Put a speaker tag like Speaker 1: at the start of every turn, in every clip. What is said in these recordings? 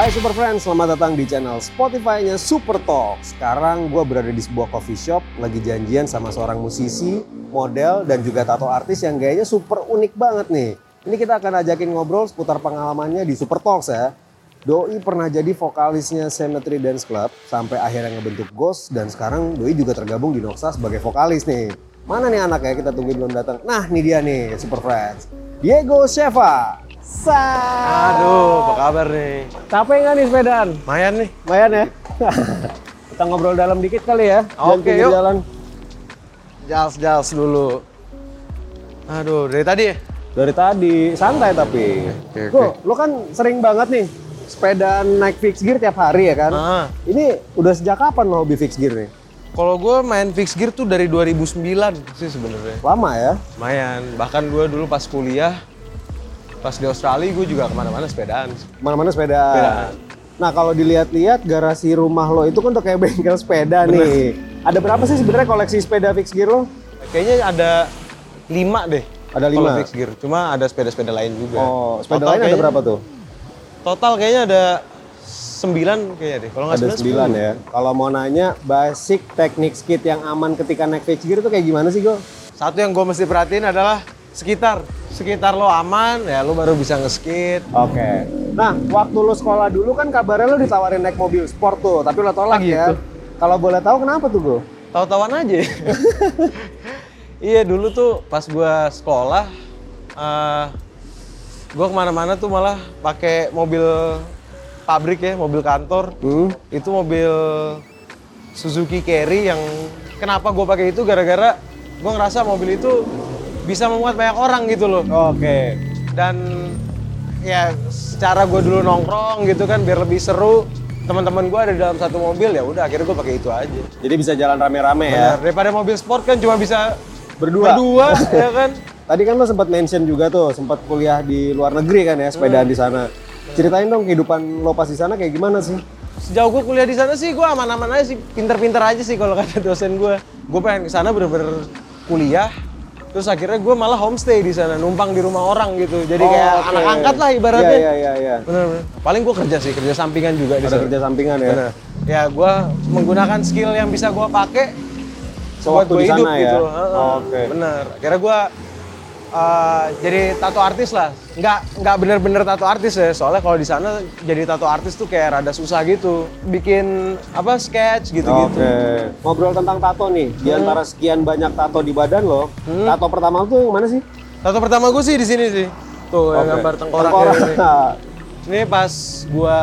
Speaker 1: Hai Super Friends, selamat datang di channel Spotify-nya Super Talk. Sekarang gue berada di sebuah coffee shop, lagi janjian sama seorang musisi, model, dan juga tato artis yang gayanya super unik banget nih. Ini kita akan ajakin ngobrol seputar pengalamannya di Super Talks ya. Doi pernah jadi vokalisnya Cemetery Dance Club sampai akhirnya ngebentuk Ghost dan sekarang Doi juga tergabung di Noxa sebagai vokalis nih. Mana nih anak ya kita tungguin belum datang. Nah, ini dia nih Super Friends. Diego Sheva. Sa.
Speaker 2: Aduh, apa kabar nih?
Speaker 1: Capek nggak nih sepedaan?
Speaker 2: Mayan nih.
Speaker 1: Lumayan ya. kita ngobrol dalam dikit kali ya.
Speaker 2: Oke,
Speaker 1: pinggir
Speaker 2: yuk.
Speaker 1: jalan.
Speaker 2: Jals-jals dulu. Aduh, dari tadi ya?
Speaker 1: Dari tadi santai tapi.
Speaker 2: Oke, oke.
Speaker 1: Go, lo kan sering banget nih sepedaan naik fixed gear tiap hari ya kan?
Speaker 2: Ah.
Speaker 1: Ini udah sejak kapan lo hobi fixed gear nih?
Speaker 2: Kalau gue main fixed gear tuh dari 2009 sih sebenarnya.
Speaker 1: Lama ya?
Speaker 2: Lumayan. Bahkan gue dulu pas kuliah, pas di Australia gue juga ke mana-mana sepedaan.
Speaker 1: Mana-mana sepeda.
Speaker 2: Sepedaan.
Speaker 1: Nah kalau dilihat-lihat garasi rumah lo itu kan udah kayak bengkel sepeda nih. Ada berapa sih sebenarnya koleksi sepeda fixed gear lo?
Speaker 2: Kayaknya ada lima deh.
Speaker 1: Ada lima?
Speaker 2: fixed gear. Cuma ada sepeda-sepeda lain juga.
Speaker 1: Oh, sepeda
Speaker 2: Total
Speaker 1: lain ada berapa tuh?
Speaker 2: Total kayaknya ada sembilan kayaknya deh. Kalau nggak
Speaker 1: Ada
Speaker 2: sembilan,
Speaker 1: 9 ya. Kalau mau nanya basic teknik skit yang aman ketika naik fixed gear itu kayak gimana sih Go?
Speaker 2: Satu yang gue mesti perhatiin adalah sekitar. Sekitar lo aman, ya lo baru bisa ngeskit.
Speaker 1: Oke. Nah, waktu lu sekolah dulu kan kabarnya lu ditawarin naik mobil sport tuh, tapi lu tolak
Speaker 2: Ah,
Speaker 1: ya.
Speaker 2: gitu.
Speaker 1: Kalau boleh tahu kenapa tuh, Go?
Speaker 2: Tahu-tahuan aja. iya dulu tuh pas gua sekolah, eh gue ke mana-mana tuh malah pakai mobil pabrik ya, mobil kantor.
Speaker 1: Hmm?
Speaker 2: Itu mobil Suzuki Carry yang kenapa gue pakai itu gara-gara gue ngerasa mobil itu bisa memuat banyak orang gitu loh.
Speaker 1: Oke.
Speaker 2: dan ya secara gue dulu nongkrong gitu kan biar lebih seru teman-teman gue ada di dalam satu mobil ya udah akhirnya gue pakai itu aja
Speaker 1: Jadi bisa jalan rame-rame ya.
Speaker 2: Daripada mobil sport kan cuma bisa
Speaker 1: Berdua.
Speaker 2: berdua ya kan
Speaker 1: Tadi kan lu sempat mention juga tuh, sempat kuliah di luar negeri kan ya, sepedaan
Speaker 2: Hmm.
Speaker 1: di sana. Ceritain dong kehidupan lo pas di sana kayak gimana sih?
Speaker 2: sejauh gue kuliah di sana sih gue aman-aman aja sih pinter-pinter aja sih kalau kata dosen gue gue pengen ke sana bener-bener kuliah terus akhirnya gue malah homestay di sana numpang di rumah orang gitu jadi kayak
Speaker 1: oke.
Speaker 2: anak angkat lah ibaratnya
Speaker 1: Iya, iya, iya, iya.
Speaker 2: bener-bener paling gue kerja sih kerja sampingan juga di sana
Speaker 1: kerja sampingan ya.
Speaker 2: Bener. Ya, gue menggunakan skill yang bisa gue pakai buat
Speaker 1: Sewaktu
Speaker 2: gue hidup
Speaker 1: ya?
Speaker 2: gitu. Heeh.
Speaker 1: Oke.
Speaker 2: Bener. Akhirnya gue uh, jadi tato artis lah. Nggak nggak bener-bener tato artis ya. Soalnya kalau di sana jadi tato artis tuh kayak rada susah gitu. Bikin apa sketch gitu-gitu.
Speaker 1: Oke. Ngobrol tentang tato nih. Di
Speaker 2: Hmm.
Speaker 1: antara sekian banyak tato di badan lo, tato pertama tuh yang mana sih?
Speaker 2: Tato pertama gue sih di sini sih. Tuh yang
Speaker 1: Oke.
Speaker 2: gambar tengkorak.
Speaker 1: Tengkorak.
Speaker 2: ini. Ini pas gua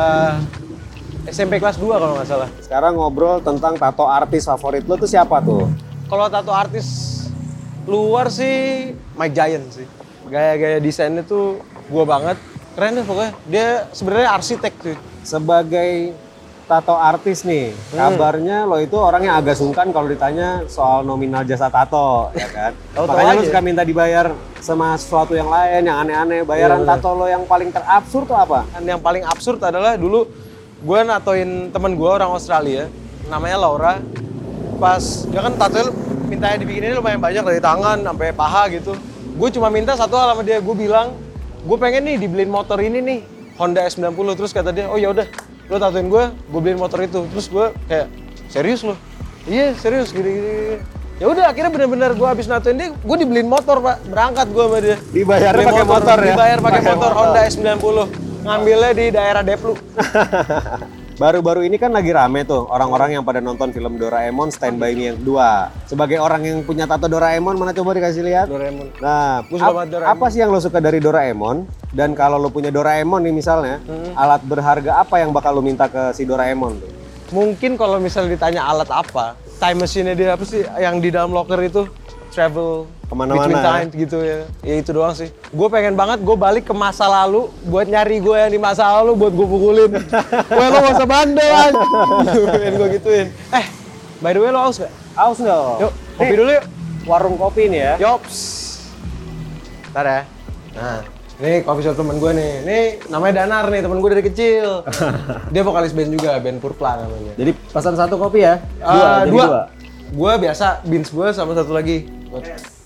Speaker 2: SMP kelas 2 kalau nggak salah.
Speaker 1: Sekarang ngobrol tentang tato artis favorit lo tuh siapa tuh?
Speaker 2: Kalau tato artis luar sih Mike Giant sih. Gaya-gaya desainnya tuh gua banget. Keren deh pokoknya. Dia sebenarnya arsitek tuh.
Speaker 1: Sebagai tato artis nih,
Speaker 2: Hmm.
Speaker 1: kabarnya lo itu orang yang agak sungkan kalau ditanya soal nominal jasa tato, ya kan?
Speaker 2: Tahu-tahu
Speaker 1: Makanya lo suka minta dibayar sama sesuatu yang lain, yang aneh-aneh. Bayaran
Speaker 2: bener.
Speaker 1: tato lo yang paling terabsurd tuh apa?
Speaker 2: Yang paling absurd adalah dulu gua natoin temen gua orang Australia, namanya Laura. Pas dia kan tato mintanya dibikinin lumayan banyak dari tangan sampai paha gitu. Gue cuma minta satu hal sama dia, gue bilang, gue pengen nih dibeliin motor ini nih, Honda S90. Terus kata dia, oh ya udah, lo tatoin gue, gue beliin motor itu. Terus gue kayak, serius lo? Iya serius, gini gini. gini. Ya udah akhirnya bener-bener gue habis natoin dia, gue dibeliin motor pak, berangkat gue sama dia.
Speaker 1: Dibayar pakai motor ya?
Speaker 2: Dibayar pakai
Speaker 1: Pakai
Speaker 2: motor,
Speaker 1: motor.
Speaker 2: Honda S90. Ngambilnya di daerah Deplu.
Speaker 1: Baru-baru ini kan lagi rame tuh orang-orang yang pada nonton film Doraemon Stand By Me yang kedua. Sebagai orang yang punya tato Doraemon, mana coba dikasih lihat?
Speaker 2: Doraemon.
Speaker 1: Nah,
Speaker 2: suka
Speaker 1: ap-
Speaker 2: Doraemon.
Speaker 1: apa sih yang lo suka dari Doraemon? Dan kalau lo punya Doraemon nih misalnya,
Speaker 2: Hmm.
Speaker 1: alat berharga apa yang bakal lo minta ke si Doraemon tuh?
Speaker 2: Mungkin kalau misalnya ditanya alat apa, time machine-nya dia apa sih yang di dalam locker itu travel
Speaker 1: Ke mana-mana
Speaker 2: between
Speaker 1: ya?
Speaker 2: time gitu ya. Ya itu doang sih. Gue pengen banget gue balik ke masa lalu buat nyari gue yang di masa lalu buat gue pukulin. Gue lo gak usah bandel an. pengen gue gituin. Eh, by the way lo aus gak?
Speaker 1: Aus nggak?
Speaker 2: Yuk, kopi dulu yuk.
Speaker 1: Warung kopi nih ya.
Speaker 2: Yops. Ntar ya. Nah, ini coffee shop temen gue nih. Ini namanya Danar nih, temen gue dari kecil. Dia vokalis band juga, band Purpla namanya.
Speaker 1: Jadi pesan satu kopi ya?
Speaker 2: Ah,
Speaker 1: jadi
Speaker 2: dua. Gue biasa beans gue sama satu lagi.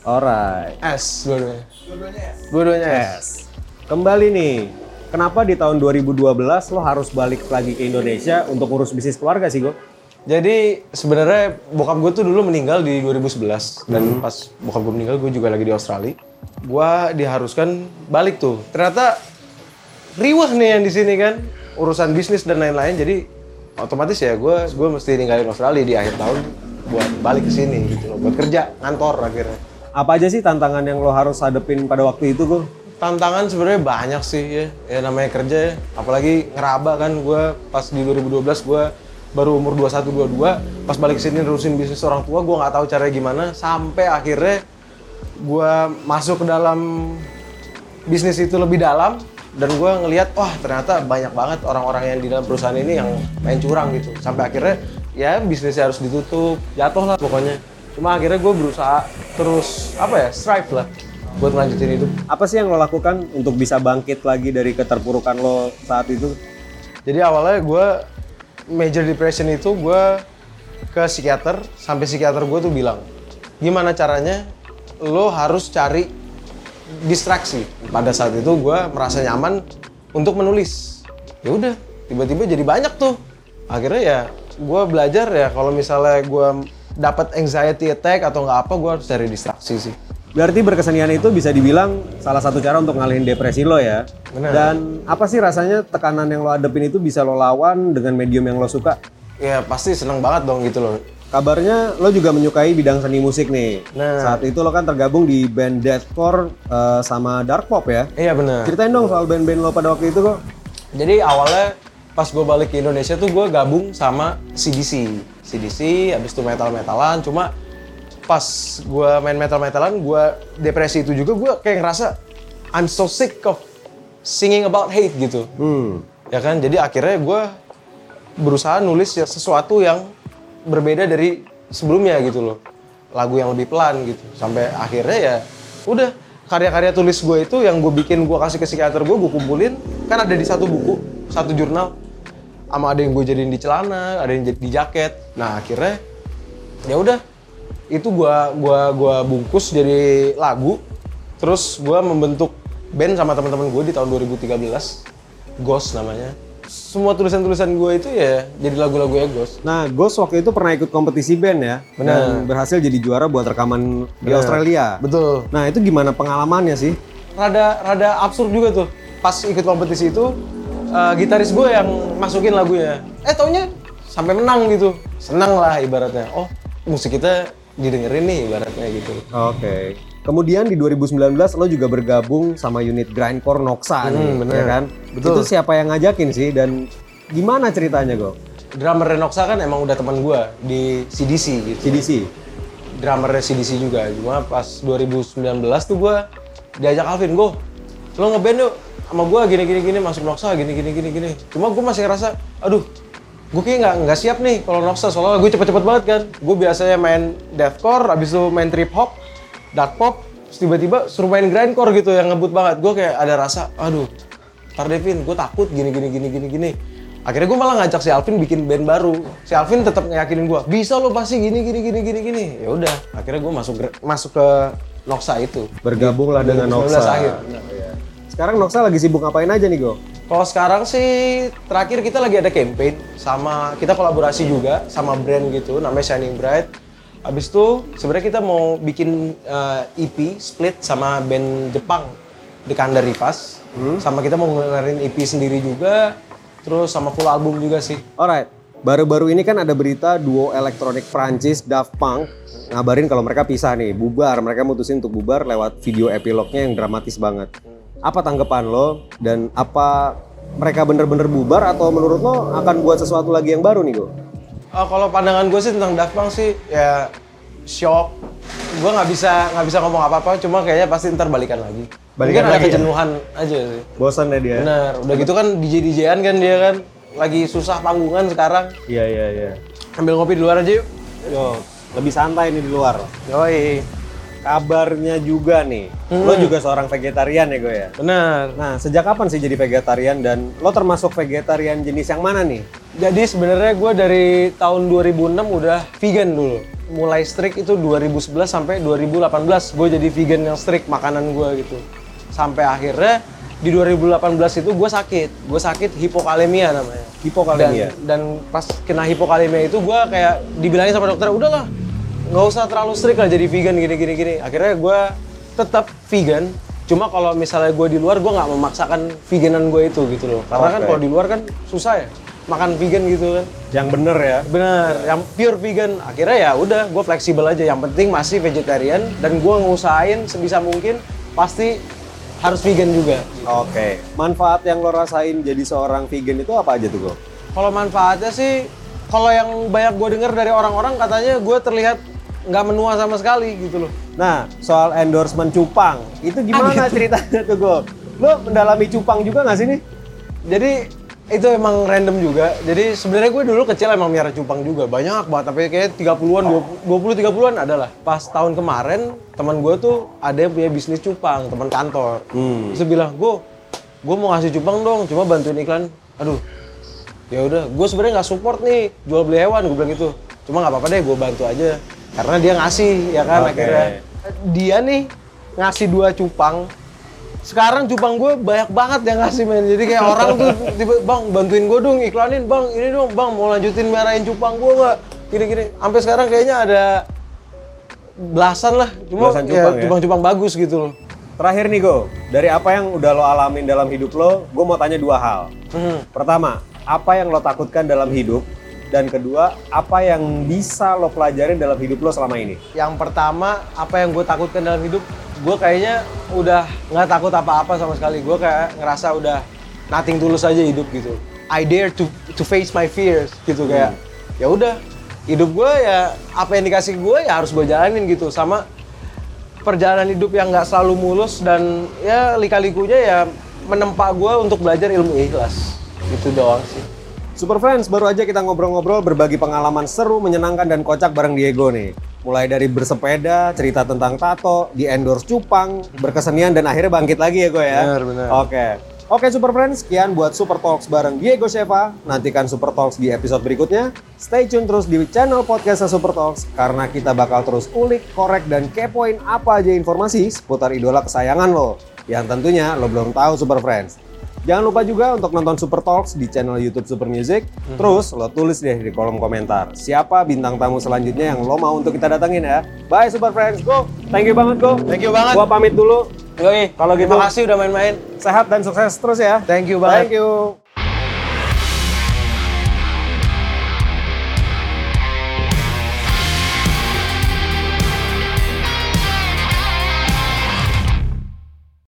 Speaker 1: Alright.
Speaker 2: S dua-duanya. Dua-duanya S.
Speaker 1: Kembali nih. kenapa di tahun 2012 lo harus balik lagi ke Indonesia untuk ngurus bisnis keluarga sih, Go?
Speaker 2: Jadi sebenarnya bokap gue tuh dulu meninggal di 2011 dan pas bokap gue meninggal gue juga lagi di Australia. Gue diharuskan balik tuh. Ternyata riwah nih yang di sini kan urusan bisnis dan lain-lain. Jadi otomatis ya gue gue mesti ninggalin Australia di akhir tahun buat balik ke sini gitu loh, buat kerja kantor akhirnya.
Speaker 1: Apa aja sih tantangan yang lo harus hadepin pada waktu itu, Go?
Speaker 2: Tantangan sebenarnya banyak sih ya, ya namanya kerja ya. Apalagi ngeraba kan gue pas di 2012 gue baru umur 21 22 pas balik ke sini nerusin bisnis orang tua gue nggak tahu caranya gimana sampai akhirnya gue masuk ke dalam bisnis itu lebih dalam dan gue ngelihat wah ternyata banyak banget orang-orang yang di dalam perusahaan ini yang main curang gitu sampai akhirnya ya bisnisnya harus ditutup jatuh lah pokoknya cuma akhirnya gue berusaha terus apa ya strive lah buat melanjutin hidup
Speaker 1: Apa sih yang lo lakukan untuk bisa bangkit lagi dari keterpurukan lo saat itu?
Speaker 2: Jadi awalnya gue major depression itu gue ke psikiater sampai psikiater gue tuh bilang gimana caranya lo harus cari distraksi. Pada saat itu gue merasa nyaman untuk menulis. Ya udah tiba-tiba jadi banyak tuh. Akhirnya ya gue belajar ya kalau misalnya gue dapat anxiety attack atau nggak apa gue harus cari distraksi sih.
Speaker 1: Berarti berkesenian itu bisa dibilang salah satu cara untuk ngalihin depresi lo ya.
Speaker 2: Benar.
Speaker 1: Dan apa sih rasanya tekanan yang lo hadepin itu bisa lo lawan dengan medium yang lo suka?
Speaker 2: Ya pasti seneng banget dong gitu loh.
Speaker 1: Kabarnya lo juga menyukai bidang seni musik nih.
Speaker 2: Nah.
Speaker 1: Saat itu lo kan tergabung di band deathcore eh, sama dark pop ya.
Speaker 2: Iya bener.
Speaker 1: Ceritain dong soal band-band lo pada waktu itu kok.
Speaker 2: Jadi awalnya pas gue balik ke Indonesia tuh gue gabung sama CDC. CDC, habis itu metal-metalan. Cuma pas gue main metal-metalan, gue depresi itu juga gue kayak ngerasa I'm so sick of singing about hate gitu.
Speaker 1: Hmm.
Speaker 2: Ya kan, jadi akhirnya gue berusaha nulis ya sesuatu yang berbeda dari sebelumnya gitu loh. Lagu yang lebih pelan gitu. Sampai akhirnya ya udah karya-karya tulis gue itu yang gue bikin gue kasih ke psikiater gue, gue kumpulin kan ada di satu buku, satu jurnal. Sama ada yang gue jadiin di celana, ada yang jadi di jaket. Nah akhirnya ya udah. Itu gua gua gua bungkus jadi lagu. Terus gua membentuk band sama teman-teman gue di tahun 2013 Ghost namanya. Semua tulisan-tulisan gue itu ya jadi lagu-lagu ya Ghost.
Speaker 1: Nah, Ghost waktu itu pernah ikut kompetisi band ya. Dan berhasil jadi juara buat rekaman di Australia.
Speaker 2: betul.
Speaker 1: Nah, itu gimana pengalamannya sih?
Speaker 2: rada rada absurd juga tuh. Pas ikut kompetisi itu eh, gitaris gue yang masukin lagunya eh taunya sampai menang gitu senang lah ibaratnya oh musik kita didengerin nih ibaratnya gitu
Speaker 1: Oke. Kemudian di 2019 lo juga bergabung sama unit grindcore Noxa nih,
Speaker 2: Hmm, bener.
Speaker 1: ya kan?
Speaker 2: Betul.
Speaker 1: Itu siapa yang ngajakin sih dan gimana ceritanya, Go?
Speaker 2: drummer Renoxa kan emang udah teman gue di CDC gitu
Speaker 1: CDC.
Speaker 2: drummer CDC juga. Cuma pas 2019 tuh gue diajak Alvin, gue lo ngeband yuk sama gue gini gini gini masuk Noxa gini gini gini gini. Cuma gue masih ngerasa, aduh, gue kayak nggak nggak siap nih kalau Noxa soalnya gue cepet-cepet banget kan. Gue biasanya main deathcore, abis itu main trip hop, dark pop, tiba-tiba suruh main grindcore gitu yang ngebut banget. Gue kayak ada rasa, aduh, ntar Devin, gue takut gini gini gini gini gini. Akhirnya gue malah ngajak si Alvin bikin band baru. Si Alvin tetap ngeyakinin gue, bisa lo pasti gini gini gini gini gini. Ya udah, akhirnya gue masuk masuk ke Noxa itu.
Speaker 1: Bergabunglah dengan
Speaker 2: 2019
Speaker 1: Noxa.
Speaker 2: akhir.
Speaker 1: Sekarang Noxa lagi sibuk ngapain aja nih, Go?
Speaker 2: Kalau sekarang sih terakhir kita lagi ada campaign sama kita kolaborasi juga sama brand gitu namanya Shining Bright. Abis itu sebenarnya kita mau bikin eh, EP split sama band Jepang di Kanda Rivas. Sama kita mau ngeluarin EP sendiri juga. Terus sama full album juga sih.
Speaker 1: Alright, baru-baru ini kan ada berita duo elektronik Prancis Daft Punk ngabarin kalau mereka pisah nih, bubar. Mereka mutusin untuk bubar lewat video epilognya yang dramatis banget. Apa tanggapan lo dan apa mereka bener-bener bubar atau menurut lo akan buat sesuatu lagi yang baru nih, Go?
Speaker 2: Oh, kalau pandangan gue sih tentang Daft Punk sih ya shock. Gue nggak bisa nggak bisa ngomong apa-apa, cuma kayaknya pasti ntar balikan lagi.
Speaker 1: Balikan
Speaker 2: Mungkin ada
Speaker 1: lagi ya?
Speaker 2: kejenuhan aja sih.
Speaker 1: Bosan deh dia.
Speaker 2: Bener, udah gitu kan DJ DJ-an kan dia kan lagi susah panggungan sekarang.
Speaker 1: Iya, iya, iya.
Speaker 2: Ambil ngopi di luar aja yuk.
Speaker 1: Yo, lebih santai nih di luar.
Speaker 2: Yoi.
Speaker 1: Kabarnya juga nih, lo juga seorang vegetarian ya, Go ya?
Speaker 2: Bener.
Speaker 1: Nah, sejak kapan sih jadi vegetarian dan lo termasuk vegetarian jenis yang mana nih?
Speaker 2: Jadi sebenarnya gue dari tahun 2006 udah vegan dulu. Mulai strict itu 2011 sampai 2018 gue jadi vegan yang strict makanan gue gitu. Sampai akhirnya di 2018 itu gue sakit. Gue sakit hipokalemia namanya.
Speaker 1: Hipokalemia.
Speaker 2: Dan, dan pas kena hipokalemia itu gue kayak dibilangin sama dokter, udahlah nggak usah terlalu strict lah jadi vegan gini gini gini. Akhirnya gue tetap vegan. Cuma kalau misalnya gue di luar, gue nggak memaksakan veganan gue itu gitu loh. Karena kan
Speaker 1: Oke.
Speaker 2: kalau di luar kan susah ya makan vegan gitu kan.
Speaker 1: Yang bener ya.
Speaker 2: Bener, yang pure vegan. Akhirnya ya udah, gue fleksibel aja. Yang penting masih vegetarian dan gue ngusahain sebisa mungkin pasti harus vegan juga.
Speaker 1: Oke. Manfaat yang lo rasain jadi seorang vegan itu apa aja tuh, Go?
Speaker 2: Kalau manfaatnya sih, kalau yang banyak gue dengar dari orang-orang katanya gue terlihat nggak menua sama sekali gitu loh.
Speaker 1: Nah, soal endorsement cupang, itu gimana ceritanya tuh, Go? Lo mendalami cupang juga nggak sih nih?
Speaker 2: Jadi itu emang random juga. Jadi sebenarnya gue dulu kecil emang miara cupang juga. Banyak banget, tapi kayak 30-an, 20 30-an adalah. Pas tahun kemarin, teman gue tuh ada yang punya bisnis cupang, teman kantor.
Speaker 1: Hmm.
Speaker 2: Terus bilang, "Gue gue mau ngasih cupang dong, cuma bantuin iklan." Aduh. Ya udah, gue sebenarnya nggak support nih jual beli hewan, gue bilang gitu. Cuma nggak apa-apa deh, gue bantu aja. Karena dia ngasih, ya kan
Speaker 1: Oke.
Speaker 2: akhirnya. Dia nih ngasih dua cupang, sekarang cupang gue banyak banget yang ngasih men jadi kayak orang tuh tiba bang bantuin gue dong iklanin bang ini dong bang mau lanjutin merahin cupang gue nggak gini gini sampai sekarang kayaknya ada belasan lah cuma
Speaker 1: Belasan
Speaker 2: ya,
Speaker 1: cupang ya?
Speaker 2: cupang-cupang bagus gitu loh
Speaker 1: Terakhir nih, Go. Dari apa yang udah lo alamin dalam hidup lo, gue mau tanya dua hal.
Speaker 2: Hmm.
Speaker 1: Pertama, apa yang lo takutkan dalam hidup? Dan kedua, apa yang bisa lo pelajarin dalam hidup lo selama ini?
Speaker 2: yang pertama apa yang gue takutkan dalam hidup gue kayaknya udah nggak takut apa-apa sama sekali. Gue kayak ngerasa udah nothing tulus aja hidup gitu. I dare to to face my fears gitu kayak ya udah hidup gue ya apa yang dikasih gue ya harus gue jalanin gitu. Sama perjalanan hidup yang nggak selalu mulus dan ya lika-likunya ya menempa gue untuk belajar ilmu ikhlas. Itu doang sih
Speaker 1: Super Friends, baru aja kita ngobrol-ngobrol berbagi pengalaman seru, menyenangkan, dan kocak bareng Diego nih. Mulai dari bersepeda, cerita tentang tato, di endorse cupang, berkesenian, dan akhirnya bangkit lagi ya gue ya?
Speaker 2: Benar, benar.
Speaker 1: Oke. Oke Super Friends, sekian buat Super Talks bareng Diego Sheva. Nantikan Super Talks di episode berikutnya. Stay tune terus di channel podcastnya Super Talks, karena kita bakal terus ulik, korek, dan kepoin apa aja informasi seputar idola kesayangan lo. Yang tentunya lo belum tahu Super Friends. Jangan lupa juga untuk nonton Super Talks di channel YouTube Super Music. Terus lo tulis deh di kolom komentar siapa bintang tamu selanjutnya yang lo mau untuk kita datengin ya. Bye Super Friends, go. Thank you banget go.
Speaker 2: Thank you banget.
Speaker 1: Gua pamit dulu.
Speaker 2: Yoi,
Speaker 1: Kalau gitu-
Speaker 2: terima kasih udah main-main
Speaker 1: Sehat dan sukses terus ya.
Speaker 2: Thank you banget.
Speaker 1: Thank you.